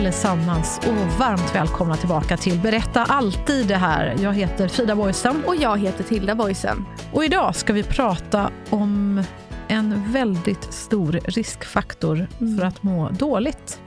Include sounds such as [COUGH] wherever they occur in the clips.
allesammans och varmt välkomna tillbaka till Berätta alltid det här. Jag heter Frida Boysen. Och jag heter Tilda Boysen. Och idag ska vi prata om en väldigt stor riskfaktor Mm. för att må dåligt.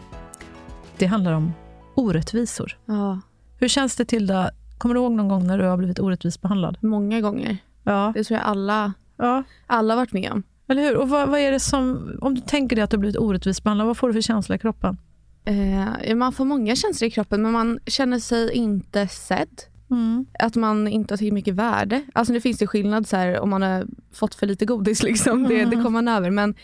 Det handlar om orättvisor. Ja, Hur känns det Tilda? Kommer du ihåg någon gång när du har blivit orättvist behandlad? många gånger. Ja. Det tror jag alla, ja. alla varit med om. Eller hur? Och vad, vad är det som, om du tänker dig att du har blivit orättvist behandlad, vad får du för känsla i kroppen? Eh, man får många känslor i kroppen, men man känner sig inte sedd. Mm. Att man inte har tillräckligt mycket värde. Alltså nu finns det skillnad så här, om man har fått för lite godis. [LAUGHS] Liksom. Det, det kommer man över. Men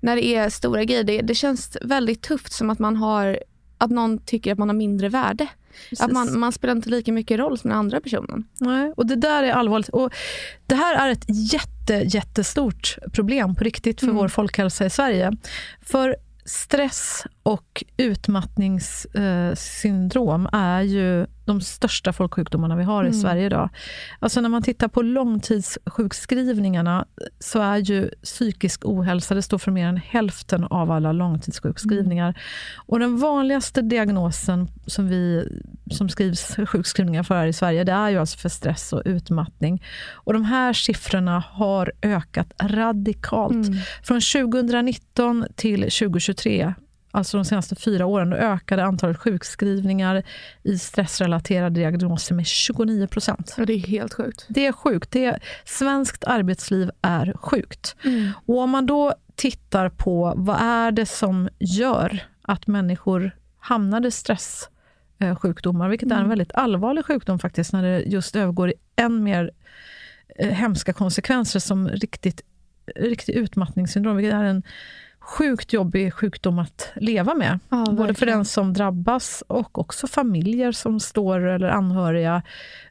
när det är stora grejer, det, det känns väldigt tufft. Som att man har att någon tycker att man har mindre värde. Att man, man spelar inte lika mycket roll som den andra personen. Nej, och det där är allvarligt. Och det här är ett jätte, jättestort problem på riktigt för Mm. vår folkhälsa i Sverige. För stress och utmattningssyndrom är ju de största folksjukdomarna vi har i Mm. Sverige idag. Alltså när man tittar på långtidssjukskrivningarna så är ju psykisk ohälsa, det står för mer än hälften av alla långtidssjukskrivningar. Och den vanligaste diagnosen som, vi, som skrivs sjukskrivningar för här i Sverige, det är ju alltså för stress och utmattning. Och de här siffrorna har ökat radikalt. Mm. Från 2019 till 2023, alltså de senaste fyra åren, då ökade antalet sjukskrivningar i stressrelaterade diagnoser med 29 procent. Och det är helt sjukt. Det är sjukt. Det är, svenskt arbetsliv är sjukt. Mm. Och om man då tittar på vad är det som gör att människor hamnar i stresssjukdomar, vilket är en Mm. väldigt allvarlig sjukdom faktiskt, när det just övergår i än mer eh, hemska konsekvenser som riktigt, riktigt utmattningssyndrom, vilket är en sjukt jobbig sjukdom att leva med. Ja, Både för den som drabbas och också familjer som står, eller anhöriga,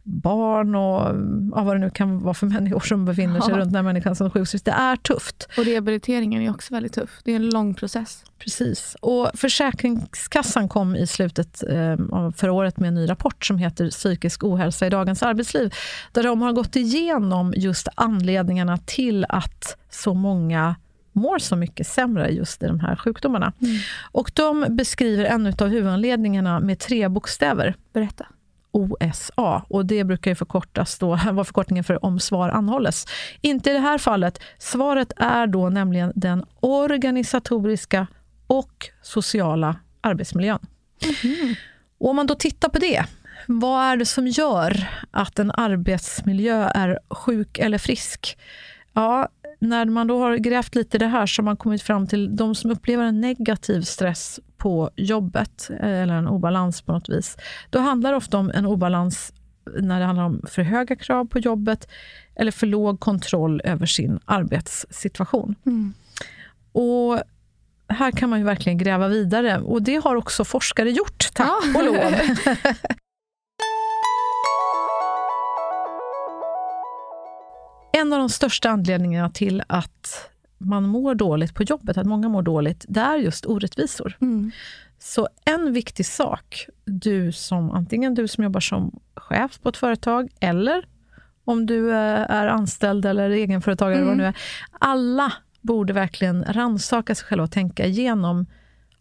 barn och ja, vad det nu kan vara för människor som befinner sig Ja. runt den här människan som sjukskrivs. Det är tufft. Och rehabiliteringen är också väldigt tuff. Det är en lång process. Precis. Och Försäkringskassan kom i slutet eh, av förra året med en ny rapport som heter Psykisk ohälsa i dagens arbetsliv. Där de har gått igenom just anledningarna till att så många mår så mycket sämre just i de här sjukdomarna. Och de beskriver en av huvudanledningarna med tre bokstäver. Berätta. OSA. Och det brukar ju förkortas då, [LAUGHS] vara förkortningen för om svar anhålles. Inte i det här fallet. Svaret är då nämligen den organisatoriska och sociala arbetsmiljön. Och om man då tittar på det, vad är det som gör att en arbetsmiljö är sjuk eller frisk? Ja, när man då har grävt lite i det här så har man kommit fram till de som upplever en negativ stress på jobbet, eller en obalans på något vis. Då handlar det ofta om en obalans när det handlar om för höga krav på jobbet eller för låg kontroll över sin arbetssituation. Mm. Och här kan man ju verkligen gräva vidare och det har också forskare gjort, tack Ja. och lov. [LAUGHS] En av de största anledningarna till att man mår dåligt på jobbet, att många mår dåligt, det är just orättvisor. Mm. Så en viktig sak, du som, antingen du som jobbar som chef på ett företag eller om du eh, är anställd eller egenföretagare, Mm. vad nu är. Alla borde verkligen rannsaka sig själva och tänka igenom,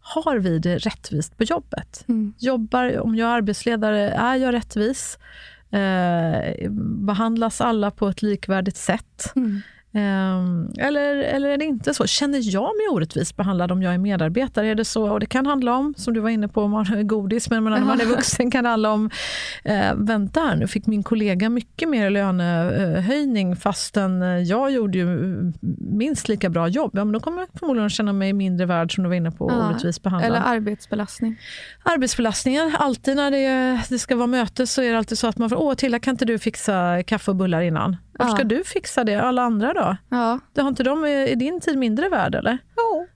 har vi det rättvist på jobbet? Mm. Jobbar, om jag är arbetsledare, är jag rättvis? Eh, behandlas alla på ett likvärdigt sätt? Mm. Ehm, eller, eller är det inte så? Känner jag mig orättvist behandlad om jag är medarbetare? Är det så? Och det kan handla om, som du var inne på, om man är godis, men när man är vuxen kan det handla om, eh, vänta här nu, fick min kollega mycket mer lönehöjning fastän eh, jag gjorde ju minst lika bra jobb. Ja, men då kommer jag förmodligen känna mig mindre värd, som du var inne på, Ja, orättvist behandlad. Eller arbetsbelastning. Arbetsbelastningen, alltid när det, det ska vara möte så är det alltid så att man får, åh Tilla kan inte du fixa kaffe och bullar innan? Varför Ja. ska du fixa det? Alla andra då? Ja. Det har inte de, är din tid mindre värd eller?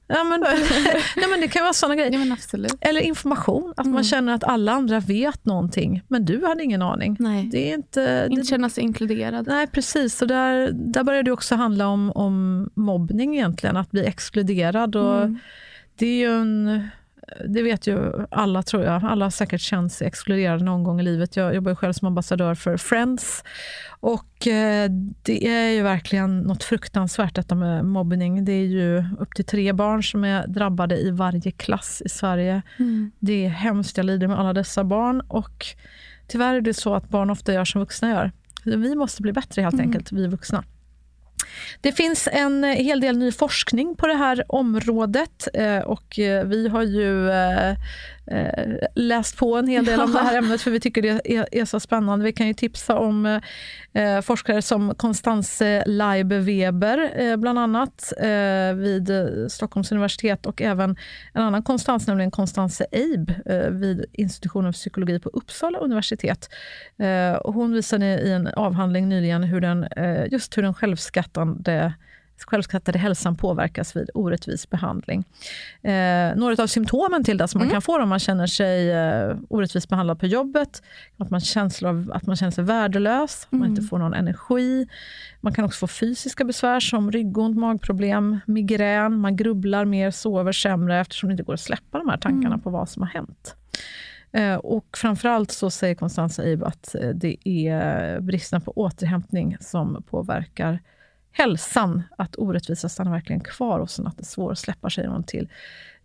Ja, men, [LAUGHS] nej, men det kan vara sådana grejer. ja, men absolut. Eller information, att man Mm. känner att alla andra vet någonting, men du hade ingen aning. Nej. Det är inte... Inte Det, känna sig inkluderad. nej, precis. Så där, där börjar det också handla om, om mobbning egentligen, att bli exkluderad. Och Mm. Det är ju en... Det vet ju alla, tror jag. Alla har säkert känt sig exkluderade någon gång i livet. Jag jobbar ju själv som ambassadör för Friends. Och eh, det är ju verkligen något fruktansvärt detta med mobbning. Det är ju upp till tre barn som är drabbade i varje klass i Sverige. Mm. Det är hemskt, jag lider med alla dessa barn. Och tyvärr är det så att barn ofta gör som vuxna gör. Vi måste bli bättre helt enkelt, vi vuxna. Det finns en hel del ny forskning på det här området eh, och eh, vi har ju eh, läst på en hel del om det här ämnet för vi tycker det är, är så spännande. Vi kan ju tipsa om eh, forskare som Constance Leibe Weber eh, bland annat eh, vid eh, Stockholms universitet och även en annan Konstans, nämligen Constance Eib eh, vid institutionen för psykologi på Uppsala universitet. Eh, och hon visade i en avhandling nyligen hur den, eh, just hur den självskattande självskattade hälsan påverkas vid orättvis behandling. Eh, några av symptomen till det som man kan få om man känner sig eh, orättvist behandlad på jobbet, att man, känsla av, att man känner sig värdelös, att man inte får någon energi. Man kan också få fysiska besvär som ryggont, magproblem, migrän, man grubblar mer, sover sämre eftersom det inte går att släppa de här tankarna på vad som har hänt. Eh, Och framförallt så säger Constanza Eib att eh, det är bristen på återhämtning som påverkar hälsan. Att orättvisa stannar verkligen kvar hos en, att det är svårt att släppa, säger hon till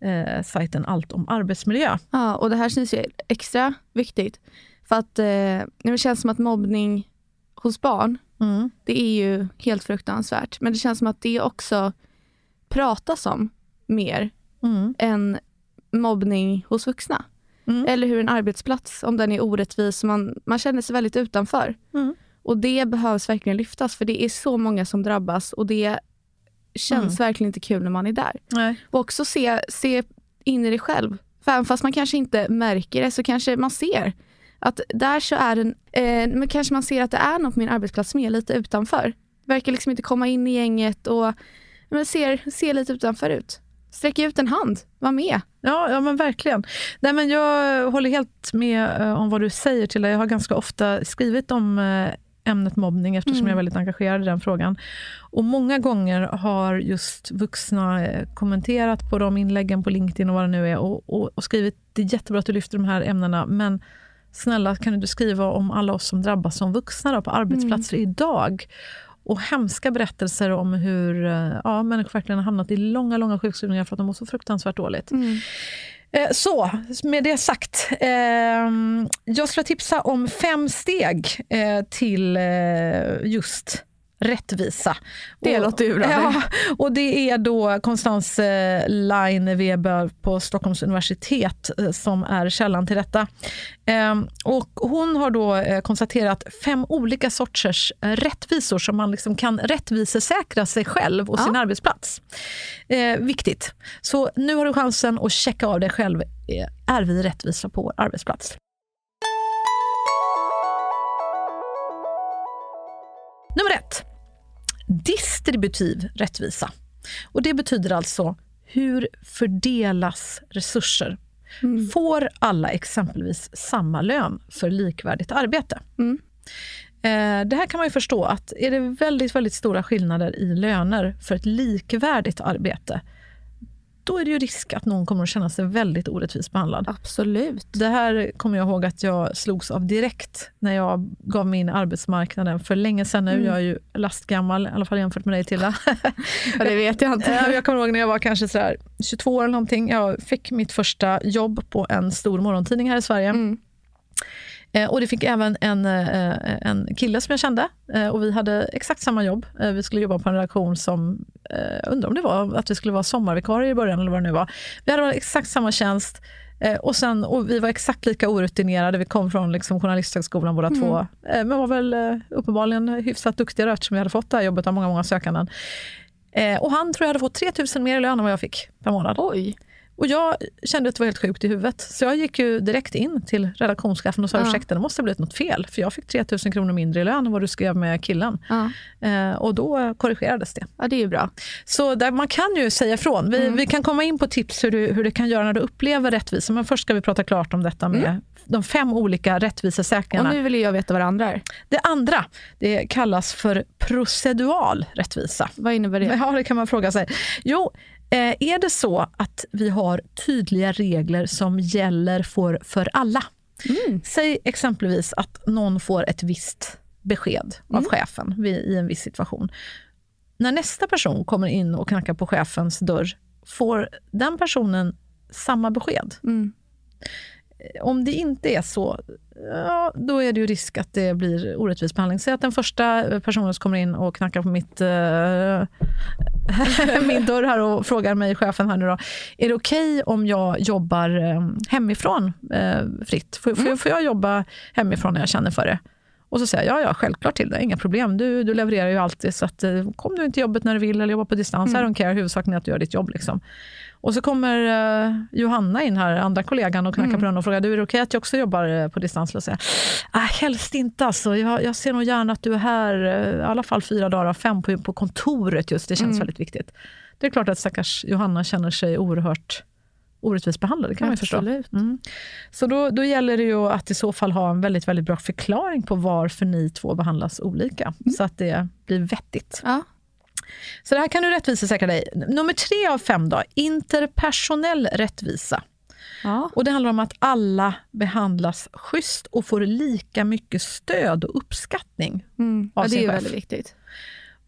eh, sajten Allt om arbetsmiljö. Ja, och det här känns ju extra viktigt. För att eh, det känns som att mobbning hos barn, Mm. det är ju helt fruktansvärt. Men det känns som att det också pratas om mer Mm. än mobbning hos vuxna. Mm. Eller hur en arbetsplats, om den är orättvis, man, man känner sig väldigt utanför. Mm. Och det behövs verkligen lyftas, för det är så många som drabbas och det känns verkligen inte kul när man är där. Nej. Och också se, se in i det själv. För även fast man kanske inte märker det så kanske man ser att där så är den, eh, men kanske man ser att det är något på min arbetsplats som är lite utanför. Verkar liksom inte komma in i gänget och men ser, ser lite utanför ut. Sträck ut en hand, var med. Ja, ja men verkligen. Nej, men jag håller helt med eh, om vad du säger till Jag har ganska ofta skrivit om eh, ämnet mobbning eftersom Mm. jag är väldigt engagerad i den frågan. Och Många gånger har just vuxna eh, kommenterat på de inläggen på LinkedIn och vad det nu är och, och, och skrivit det är jättebra att du lyfter de här ämnena men snälla kan du skriva om alla oss som drabbas som vuxna då, på arbetsplatser idag? Och hemska berättelser om hur eh, ja, människor verkligen har hamnat i långa, långa sjukskrivningar för att de mår så fruktansvärt dåligt. Eh, Eh, så, med det sagt. Eh, jag skulle tipsa om fem steg eh, till eh, just rättvisa. Det Och- låter ju bra. Ja, och det är då Konstans eh, Line Weber på Stockholms universitet eh, som är källan till detta. Eh, och hon har då eh, konstaterat fem olika sorters eh, rättvisor som man liksom kan rättvisesäkra sig själv och sin arbetsplats. Eh, viktigt. Så nu har du chansen att checka av dig själv. Är vi rättvisa på vår arbetsplats? Nummer ett. Distributiv rättvisa. Och Det betyder alltså hur fördelas resurser? Får alla exempelvis samma lön för likvärdigt arbete? Mm. Eh, Det här kan man ju förstå att är det väldigt, väldigt stora skillnader i löner för ett likvärdigt arbete, då är det ju risk att någon kommer att känna sig väldigt orättvist behandlad. Absolut. Det här kommer jag ihåg att jag slogs av direkt när jag gav mig in i arbetsmarknaden för länge sedan nu. Jag är ju lastgammal, i alla fall jämfört med dig Tilda. [LAUGHS] Ja, det vet jag inte. [LAUGHS] Ja, jag kommer ihåg när jag var kanske sådär 22 år eller någonting. Jag fick mitt första jobb på en stor morgontidning här i Sverige. Mm. Eh, och det fick även en, eh, en kille som jag kände. Eh, och vi hade exakt samma jobb. Vi skulle jobba på en redaktion som, eh, undrar om det var att vi skulle vara sommarvikarie i början eller vad det nu var. Vi hade exakt samma tjänst. Och, sen, och vi var exakt lika orutinerade. Vi kom från liksom journalisthögskolan båda två. Eh, men var väl uppenbarligen hyfsat duktiga eftersom vi hade fått det här jobbet av många, många sökanden. Och han tror jag hade fått 3 000 mer i lön än vad jag fick per månad. Oj. Och jag kände att det var helt sjukt i huvudet. Så jag gick ju direkt in till redaktionschefen och sa Ja. ursäkta, det måste ha blivit något fel. För jag fick 3 000 kronor mindre i lön än vad du skrev med killen. Ja. Eh, och då korrigerades det. ja, det är ju bra. Så där, man kan ju säga ifrån. Vi, vi kan komma in på tips hur du, hur du kan göra när du upplever rättvisa. Men först ska vi prata klart om detta med de fem olika Och rättvisesäkringarna. nu vill jag veta vad det andra är. Det andra det kallas för procedural rättvisa. Vad innebär det? Ja, det kan man fråga sig. Jo, eh, är det så att vi har tydliga regler som gäller för, för alla? Säg exempelvis att någon får ett visst besked av chefen vid, i en viss situation. När nästa person kommer in och knackar på chefens dörr, får den personen samma besked? Mm. Om det inte är så, ja, då är det ju risk att det blir orättvis behandling. Säg att den första personen som kommer in och knackar på mitt, eh, [LAUGHS] min dörr här och frågar mig, chefen här nu då, är det okej om jag jobbar eh, hemifrån eh, fritt? Får, får, jag, får jag jobba hemifrån när jag känner för det? Och så säger jag, ja, ja, självklart till det, inga problem. Du, du levererar ju alltid, så att, eh, kom du inte till jobbet när du vill eller jobba på distans, I don't care, huvudsaken är att du gör ditt jobb. Liksom. Och så kommer eh, Johanna in här, andra kollegan, och knackar på dörren och frågar, du är det okej att jag också jobbar eh, på distans? Och säger, ah, helst inte alltså. Jag, jag ser nog gärna att du är här eh, i alla fall fyra dagar av fem på, på kontoret just, det känns väldigt viktigt. Det är klart att stackars Johanna känner sig oerhört orättvist behandlad, det kan man ju förstå. Mm. Så då, då gäller det ju att i så fall ha en väldigt, väldigt bra förklaring på varför ni två behandlas olika, så att det blir vettigt. Ja. Så det här kan du rättvisesäkra dig. Nummer tre av fem då, interpersonell rättvisa. Ja. Och Det handlar om att alla behandlas schysst och får lika mycket stöd och uppskattning. Mm. Av ja, det sin är ju chef. väldigt viktigt.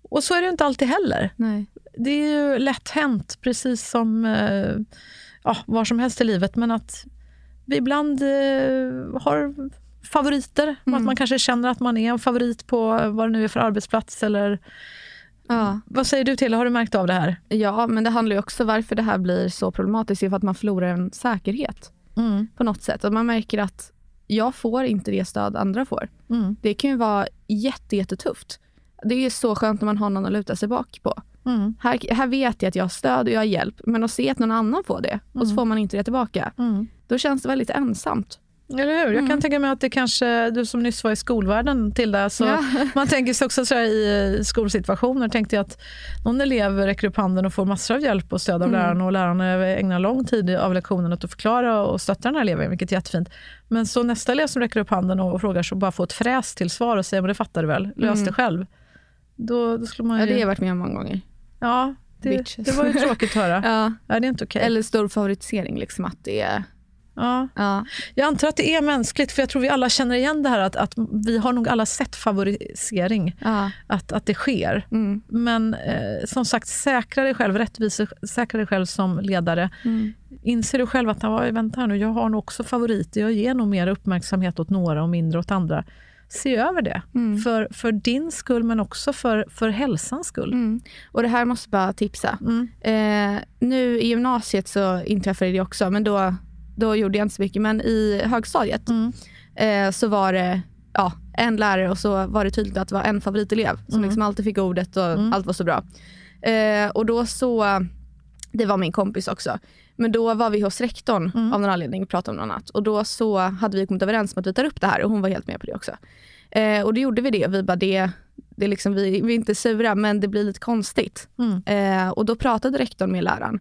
Och så är det inte alltid heller. Nej. Det är ju lätt hänt, precis som eh, ja, var som helst i livet, men att vi ibland eh, har favoriter. Att Mm. man kanske känner att man är en favorit på vad det nu är för arbetsplats. Eller, Ja. vad säger du till? Har du märkt av det här? ja, men det handlar ju också varför det här blir så problematiskt är för att man förlorar en säkerhet Mm, på något sätt. Och man märker att jag får inte det stöd andra får. mm, Det kan ju vara jätte, jättetufft. Det är så skönt när man har någon att luta sig bak på. Mm, Här, här vet jag att jag har stöd och jag har hjälp, men att se att någon annan får det och så får man inte det tillbaka, mm. då känns det väldigt ensamt. Eller hur? Jag kan tänka mig att det kanske, du som nyss var i skolvärlden Tilda, så Ja. [LAUGHS] man tänker sig också så här i skolsituationer, tänkte jag att någon elev räcker upp handen och får massor av hjälp och stöd av Mm. läraren och lärarna ägnar lång tid av lektionen åt att förklara och stötta den här eleven, vilket är jättefint. Men så nästa elev som räcker upp handen och frågar så bara får ett fräs till svar och säger men det fattar du väl, lös det själv. Då, då skulle man Mm. Ja, ju... det har jag varit med om många gånger. Ja, det, det var ju tråkigt att höra. [LAUGHS] Ja. ja, det är inte okej. Eller stor favorisering, liksom att det är... Ja. Ja. Jag antar att det är mänskligt, för jag tror vi alla känner igen det här att, att vi har nog alla sett favorisering, Ja. att, att det sker. Mm. Men eh, som sagt, säkra dig själv, rättvise, säkra dig själv som ledare. Mm. Inser du själv att "Ja, vänta här nu, jag har nog också favoriter, jag ger nog mer uppmärksamhet åt några och mindre åt andra. Se över det, Mm. för, för din skull men också för, för hälsans skull. Mm. Och det här måste bara tipsa. Mm. Eh, nu i gymnasiet så inträffade det också, men då, då gjorde jag inte så mycket. Men i högstadiet Mm. eh, så var det ja, en lärare och så var det tydligt att det var en favoritelev som Mm. liksom alltid fick ordet och allt var så bra. Eh, och då så, det var min kompis också, men då var vi hos rektorn Mm. av någon anledning och pratade om något annat. Och då så hade vi kommit överens om att vi tar upp det här och hon var helt med på det också. Eh, och då gjorde vi det vi bara det, det liksom, vi, vi är inte sura men det blir lite konstigt. Mm. Eh, och då pratade rektorn med läraren.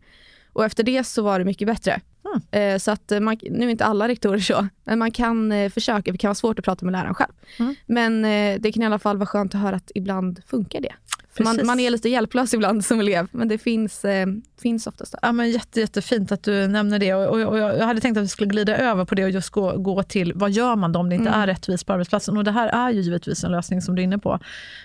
Och efter det så var det mycket bättre. Mm. Så att eh, man, nu är inte alla rektorer så, men man kan eh, försöka. Det kan vara svårt att prata med läraren själv. Mm. Men det kan i alla fall vara skönt att höra att ibland funkar det. Man, man är lite hjälplös ibland som elev, men det finns, eh, finns oftast. Ja, men jätte, jättefint att du nämner det. Och, och, och jag hade tänkt att vi skulle glida över på det och just gå, gå till vad gör man då om det inte Mm. är rättvist på arbetsplatsen. Och det här är ju givetvis en lösning som du är inne på.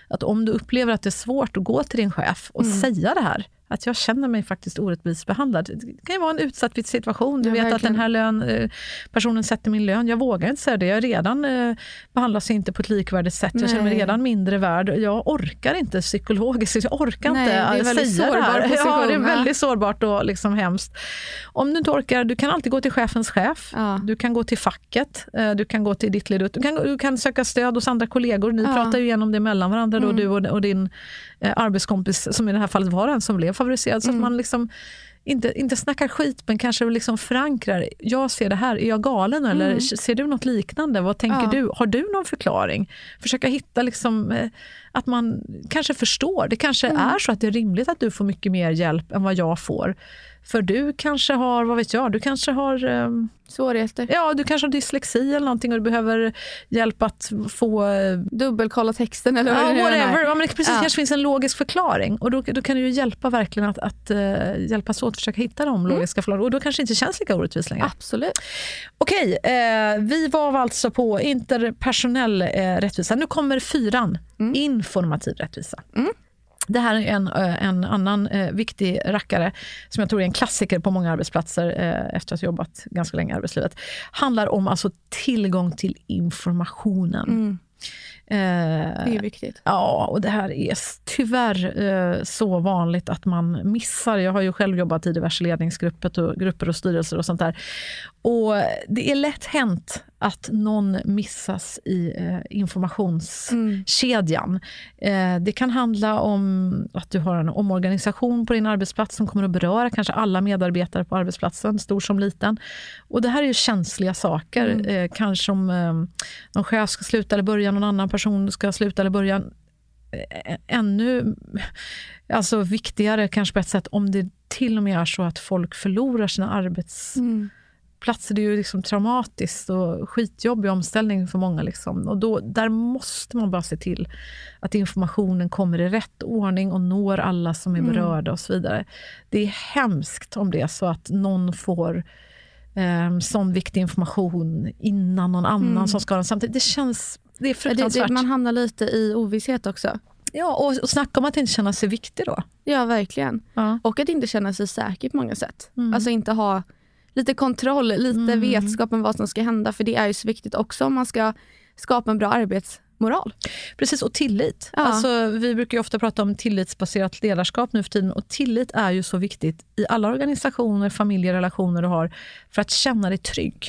Att om du upplever att det är svårt att gå till din chef och Mm. säga det här. Att jag känner mig faktiskt orättvist behandlad. Det kan ju vara en utsatt situation. Du Ja, vet att verkligen. den här lön, eh, personen sätter min lön. Jag vågar inte säga det. Jag redan eh, behandlas inte på ett likvärdigt sätt. Jag känner mig Nej. redan mindre värd. Jag orkar inte psykologiskt. Jag orkar Nej, inte det är väldigt säga det här. [LAUGHS] Ja, det är väldigt sårbart och liksom hemskt. Om du inte orkar, du kan alltid gå till chefens chef. Ja. Du kan gå till facket. eh, Du kan gå till ditt lilla... Du kan, du kan söka stöd hos andra kollegor. Ni Ja. pratar ju igenom det mellan varandra, då, Mm. du och, och din arbetskompis, som i det här fallet var den som blev favoriserad. Så att Mm. man liksom inte, inte snackar skit, men kanske liksom förankrar. Jag ser det här, är jag galen eller Mm. ser du något liknande? Vad tänker Ja. du? Har du någon förklaring? Försöka hitta liksom, eh, att man kanske förstår. Det kanske Mm. är så att det är rimligt att du får mycket mer hjälp än vad jag får. För du kanske har, vad vet jag, du kanske har ehm, Svårigheter. Ja, du kanske har dyslexi eller någonting och du behöver hjälp att få... eh, Dubbelkolla texten eller vad Ja, det whatever. Ja, men precis, Ja. kanske finns en logisk förklaring. Och då, då kan det ju hjälpa verkligen att, att uh, hjälpas åt att försöka hitta de Mm. logiska förklaringarna. Och då kanske det inte känns lika orättvist längre. Absolut. Okej, eh, vi var alltså på interpersonell eh, rättvisa. Nu kommer fyran, Mm. informativ rättvisa. Det här är en, en annan eh, viktig rackare som jag tror är en klassiker på många arbetsplatser eh, efter att ha jobbat ganska länge i arbetslivet. handlar om alltså tillgång till informationen. Mm. Eh, Det är viktigt. Ja, och det här är tyvärr eh, så vanligt att man missar. Jag har ju själv jobbat i diverse ledningsgrupper och, grupper och styrelser och sånt där. Och det är lätt hänt att någon missas i eh, informationskedjan. Eh, det kan handla om att du har en omorganisation på din arbetsplats som kommer att beröra kanske alla medarbetare på arbetsplatsen, stor som liten. Och det här är ju känsliga saker. Eh, kanske om eh, någon chef ska sluta eller börja, någon annan person ska sluta eller börja. Eh, Ännu alltså viktigare kanske på ett sätt om det till och med är så att folk förlorar sina arbetsplatser. Mm. Det är ju liksom traumatiskt och skitjobbig omställning för många. Liksom. Och då, där måste man bara se till att informationen kommer i rätt ordning och når alla som är Mm. berörda och så vidare. Det är hemskt om det är så att någon får eh, sån viktig information innan någon annan Mm. som ska ha den samtidigt. Det känns det är Det, fruktansvärt. det, man hamnar lite i ovisshet också. ja, och, och snacka om att inte känna sig viktig då. Ja, verkligen. Ja. Och att inte känna sig säker på många sätt. Mm. Alltså inte ha lite kontroll, lite Mm. vetskap om vad som ska hända. För det är ju så viktigt också om man ska skapa en bra arbetsmoral. Precis, och tillit. Ja. Alltså, vi brukar ofta prata om tillitsbaserat ledarskap nu för tiden. Och tillit är ju så viktigt i alla organisationer, familjerelationer du har, för att känna dig trygg.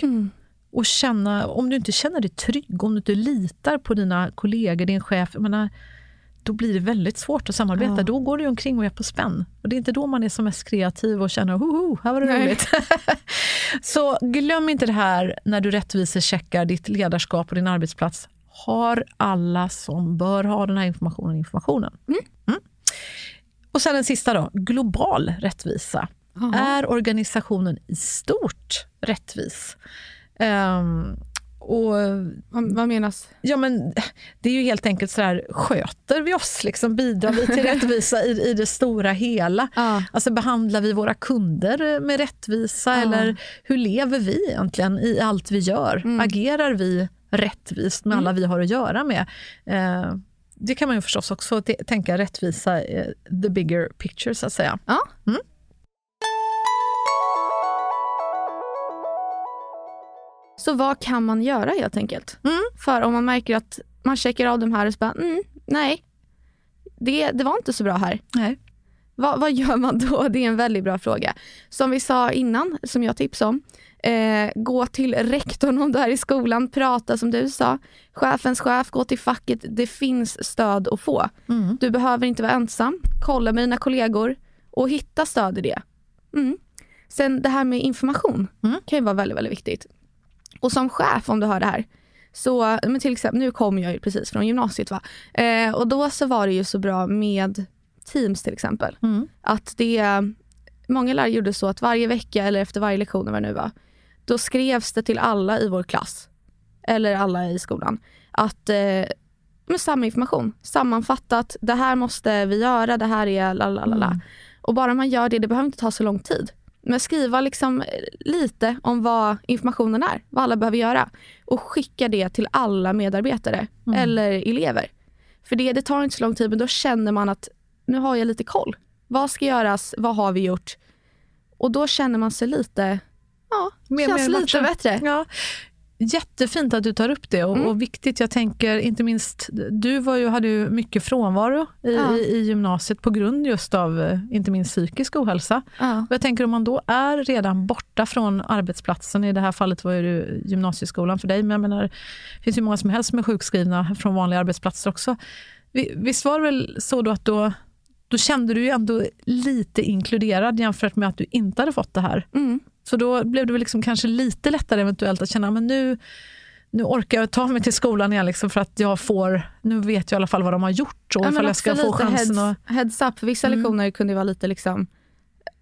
Och känna, om du inte känner dig trygg, om du inte litar på dina kollegor, din chef, jag menar, då blir det väldigt svårt att samarbeta. Ja. Då går du omkring och är på spänn. Och det är inte då man är som mest kreativ och känner hoho, här var det Nej. roligt. [LAUGHS] Så glöm inte det här när du rättvisecheckar ditt ledarskap och din arbetsplats. Har alla som bör ha den här informationen informationen? Mm. Och sen den sista då, global rättvisa. Jaha. Är organisationen i stort rättvis? Ehm, och Vad, vad menas? Ja, men det är ju helt enkelt så här, sköter vi oss? Liksom, bidrar vi till [LAUGHS] rättvisa i, i det stora hela? Ja. Alltså behandlar vi våra kunder med rättvisa? Ja. Eller hur lever vi egentligen i allt vi gör? Mm. Agerar vi rättvist med alla vi har att göra med? Eh, det kan man ju förstås också tänka rättvisa, eh, the bigger picture så att säga. Ja. Mm. Så vad kan man göra helt enkelt? Mm. För om man märker att man checkar av de här och så bara, mm, nej, det, det var inte så bra här. Nej. Vad, vad gör man då? [LAUGHS] Det är en väldigt bra fråga. Som vi sa innan, som jag tipsade om, eh, gå till rektorn om du är i skolan, prata som du sa. Chefens chef, gå till facket. Det finns stöd att få. Mm. Du behöver inte vara ensam. Kolla med dina kollegor och hitta stöd i det. Mm. Sen det här med information Mm. kan ju vara väldigt, väldigt viktigt. Och som chef, om du hör det här, så, men till exempel, nu kommer jag ju precis från gymnasiet va? Eh, och då så var det ju så bra med Teams till exempel. Mm. Att det, många lärare gjorde så att varje vecka eller efter varje lektion, vad det nu var, då skrevs det till alla i vår klass, eller alla i skolan, att eh, med samma information, sammanfattat, det här måste vi göra, det här är lalalala. Mm. Och bara man gör det, det behöver inte ta så lång tid. Men skriva liksom lite om vad informationen är, vad alla behöver göra. Och skicka det till alla medarbetare eller elever. För det, det tar inte så lång tid, men då känner man att nu har jag lite koll. Vad ska göras? Vad har vi gjort? Och då känner man sig lite, ja, Mer- känns mer lite matchad. bättre. Ja, jättefint att du tar upp det och, Mm. och viktigt. Jag tänker inte minst, du var ju, hade ju mycket frånvaro i, Ja. i, i gymnasiet på grund just av eh, inte minst psykisk ohälsa. Ja. Och jag tänker om man då är redan borta från arbetsplatsen, i det här fallet var ju det gymnasieskolan för dig, men jag menar, det finns ju många som helst som är sjukskrivna från vanliga arbetsplatser också. Vi- Visst var det väl så då att då, då kände du ju ändå lite inkluderad jämfört med att du inte hade fått det här? Mm. Så då blev det väl liksom kanske lite lättare eventuellt att känna men nu, nu orkar jag ta mig till skolan igen liksom för att jag får, nu vet jag i alla fall vad de har gjort och Ja, ifall jag ska få chansen heads, att... heads up. Vissa Mm. lektioner kunde vara lite, liksom,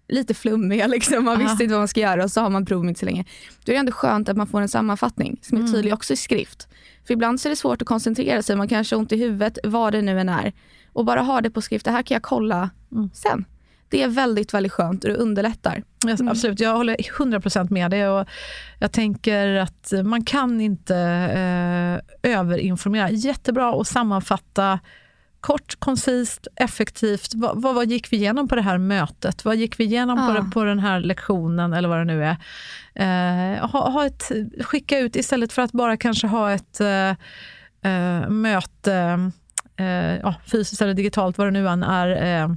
lite flummiga. Liksom. Man Aha. visste inte vad man ska göra och så har man prov inte så länge. Då är det ändå skönt att man får en sammanfattning som är Mm. tydlig också i skrift. För ibland så är det svårt att koncentrera sig. Man kanske har ont i huvudet, vad det nu än är. Och bara ha det på skrift. Det här kan jag kolla Mm. sen. Det är väldigt, väldigt skönt och det underlättar. Mm. Absolut, jag håller 100% med dig. Och jag tänker att man kan inte eh, överinformera. Jättebra att sammanfatta kort, koncist, effektivt. Vad, vad, vad gick vi igenom på det här mötet? Vad gick vi igenom på, Ja. det, på den här lektionen eller vad det nu är? Eh, ha, ha ett, skicka ut istället för att bara kanske ha ett eh, eh, möte ja, fysiskt eller digitalt, vad det nu än är, eh,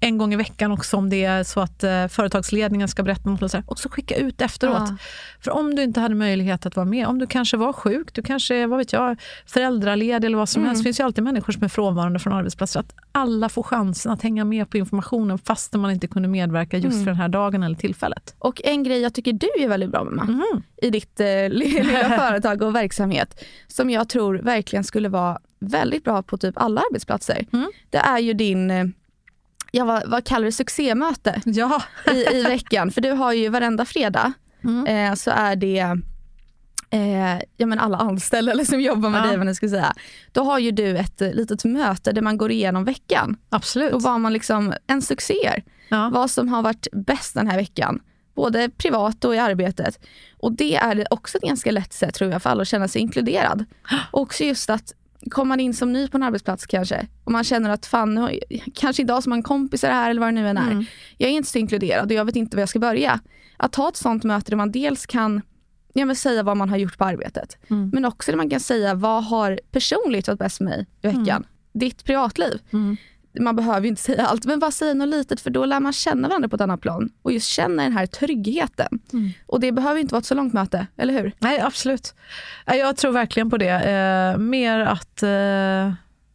en gång i veckan också om det är så att eh, företagsledningen ska berätta något. Och så här. Också skicka ut efteråt. Ja. För om du inte hade möjlighet att vara med, om du kanske var sjuk, du kanske vad vet jag, föräldraledig eller vad som Mm. helst. Det finns ju alltid människor som är frånvarande från arbetsplatser. Att alla får chansen att hänga med på informationen fastän man inte kunde medverka just Mm. för den här dagen eller tillfället. Och en grej jag tycker du är väldigt bra med, Mhm. i ditt eh, lilla [LAUGHS] företag och verksamhet som jag tror verkligen skulle vara väldigt bra på typ alla arbetsplatser. Mm. Det är ju din, eh, ja, vad, vad kallar du succémöte Ja. i, i veckan. För du har ju varenda fredag Mm. eh, så är det eh, ja, men alla anställda eller som jobbar med Ja. dig, vad ska säga. Då har ju du ett eh, litet möte där man går igenom veckan Absolut. och vad man liksom, en succé Ja. vad som har varit bäst den här veckan. Både privat och i arbetet. Och det är också ett ganska lätt sätt tror jag för alla att känna sig inkluderad. Och [GASPS] också just att kommer man in som ny på en arbetsplats kanske och man känner att fan, nu har kanske idag som man kompisar här eller vad det nu än är. Mm. Jag är inte så inkluderad och jag vet inte var jag ska börja. Att ha ett sånt möte där man dels kan ja, men säga vad man har gjort på arbetet. Mm. Men också där man kan säga vad har personligt varit bäst för mig i veckan. Ditt privatliv Mm. Man behöver ju inte säga allt, men bara säga något litet för då lär man känna varandra på ett annat plan och just känna den här tryggheten. Mm. Och det behöver ju inte vara ett så långt möte, eller hur? Nej, absolut. Jag tror verkligen på det. Eh, mer att eh,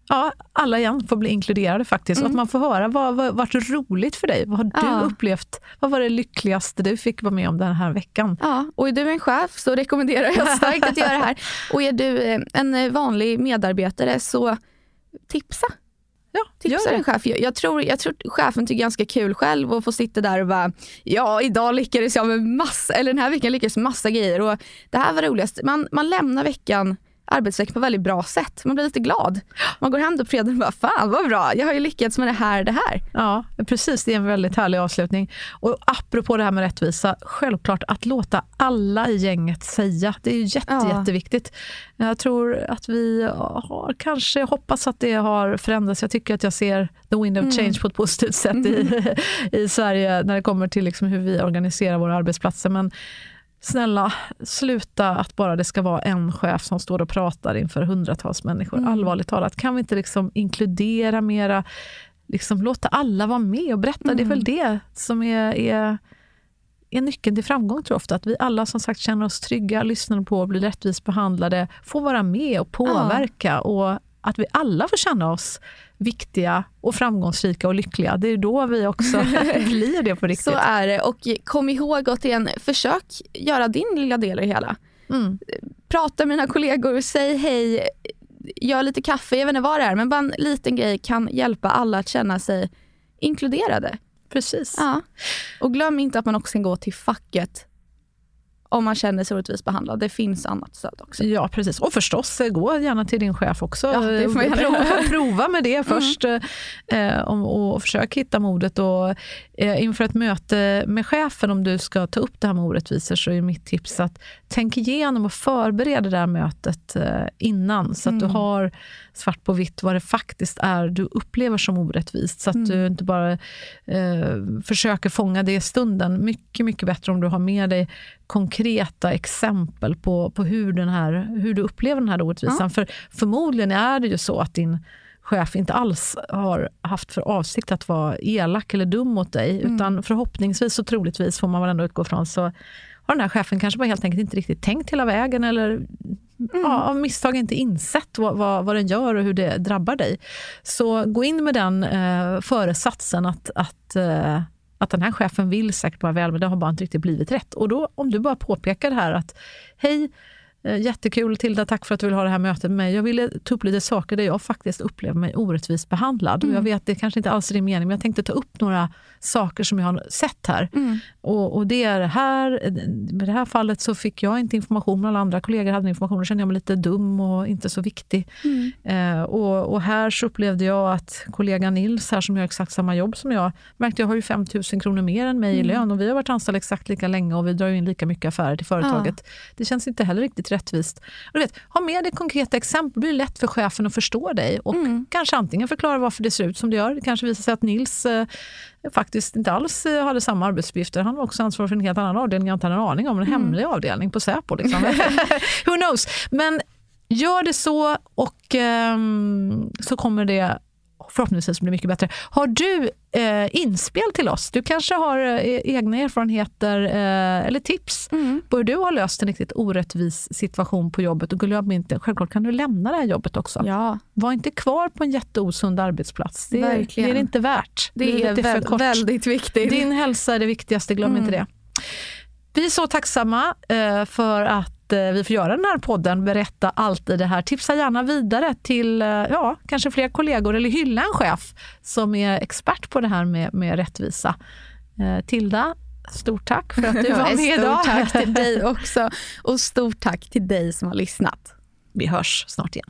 ja, alla igen får bli inkluderade faktiskt. Och att man får höra vad vad varit roligt för dig. Vad har du Ja. upplevt? Vad var det lyckligaste du fick vara med om den här veckan? Ja, och är du en chef så rekommenderar jag starkt att göra det här. [LAUGHS] Och är du eh, en vanlig medarbetare så tipsa. Ja, Tipsa din chef. Jag, jag, tror, jag tror chefen tycker ganska kul själv att få sitta där och bara, ja idag lyckades jag med massa, eller den här veckan lyckades massa grejer och det här var roligast. Man, man lämnar veckan arbetsvecka på ett väldigt bra sätt. Man blir lite glad. Man går hem på fredagen och bara, fan vad bra, jag har ju lyckats med det här, det här. Ja, precis. Det är en väldigt härlig avslutning. Och apropå det här med rättvisa, självklart att låta alla i gänget säga. Det är ju jätte, Ja. jätteviktigt. Jag tror att vi har kanske, jag hoppas att det har förändrats. Jag tycker att jag ser the wind of Mm. change på ett positivt sätt i, [LAUGHS] i Sverige när det kommer till liksom hur vi organiserar våra arbetsplatser. Men snälla, sluta att bara det ska vara en chef som står och pratar inför hundratals människor. Mm. Allvarligt talat, kan vi inte liksom inkludera mera liksom låta alla vara med och berätta. Det är väl det som är, är, är nyckeln till framgång tror jag ofta. Att vi alla som sagt känner oss trygga, lyssnar på, blir rättvist behandlade, får vara med och påverka och att vi alla får känna oss viktiga och framgångsrika och lyckliga. Det är då vi också [LAUGHS] blir det på riktigt. Så är det och kom ihåg återigen, försök göra din lilla del i det hela. Mm. Prata med dina kollegor, säg hej, gör lite kaffe, jag vet inte vad det är, men bara en liten grej kan hjälpa alla att känna sig inkluderade. Precis. Ja. Och glöm inte att man också kan gå till facket om man känner sig orättvist behandlad. Det finns annat stöd också. Ja, precis. Och förstås, eh, gå gärna till din chef också. Ja, det får man prova, prova med det först mm. eh, och, och försök hitta modet. Och, eh, inför ett möte med chefen, om du ska ta upp det här med orättvisor, så är mitt tips att tänk igenom och förbered det där mötet eh, innan, så att mm. du har svart på vitt vad det faktiskt är du upplever som orättvist, så att mm. du inte bara eh, försöker fånga det i stunden. Mycket, mycket bättre om du har med dig konkreta exempel på, på hur, den här, hur du upplever den här orättvisan. Ja. För förmodligen är det ju så att din chef inte alls har haft för avsikt att vara elak eller dum mot dig, mm. utan förhoppningsvis och troligtvis får man väl ändå utgå från så har den här chefen kanske bara helt enkelt inte riktigt tänkt hela vägen eller mm. ja, av misstag inte insett vad, vad, vad, den gör och hur det drabbar dig. Så gå in med den eh, föresatsen att, att eh, att den här chefen vill säkert vara väl, men det har bara inte riktigt blivit rätt. Och då om du bara påpekar det här att hej, jättekul Tilda, tack för att du vill ha det här mötet med mig. Jag ville ta upp lite saker där jag faktiskt upplever mig orättvist behandlad. Mm. Och jag vet, det kanske inte alls är din mening, men jag tänkte ta upp några saker som jag har sett här. Mm. Och, och, det är här, i det här fallet så fick jag inte information, alla andra kollegor hade information, och kände jag mig lite dum och inte så viktig. Mm. Eh, och, och, här så upplevde jag att kollegan Nils, här som gör exakt samma jobb som jag, märkte jag har ju 5 000 kronor mer än mig i mm. lön och vi har varit anställda exakt lika länge och vi drar in lika mycket affärer till företaget. Ja. Det känns inte heller riktigt rättvist. Och du vet, ha med dig konkreta exempel, det blir lätt för chefen att förstå dig och mm. kanske antingen förklara varför det ser ut som det gör. Det kanske visar sig att Nils eh, faktiskt inte alls eh, hade samma arbetsuppgifter. Han var också ansvarig för en helt annan avdelning jag inte hade en aning om, en mm. hemlig avdelning på Säpo. Liksom. [LAUGHS] Who knows? Men gör det så och eh, så kommer det förhoppningsvis blir mycket bättre. Har du eh, inspel till oss? Du kanske har eh, egna erfarenheter eh, eller tips mm. på hur du har löst en riktigt orättvis situation på jobbet. Och glöm inte, självklart kan du lämna det här jobbet också. Ja. Var inte kvar på en jätteosund arbetsplats. Det, det är det inte värt. Det, det är, är väl, väldigt viktigt. Din hälsa är det viktigaste, glöm mm. inte det. Vi är så tacksamma eh, för att vi får göra den här podden, berätta allt i det här. Tipsa gärna vidare till eh, ja, kanske fler kollegor eller hylla en chef som är expert på det här med, med rättvisa. Eh, Tilda, stort tack för att du [LAUGHS] var med idag. Stort tack till dig också och stort tack till dig som har lyssnat. Vi hörs snart igen.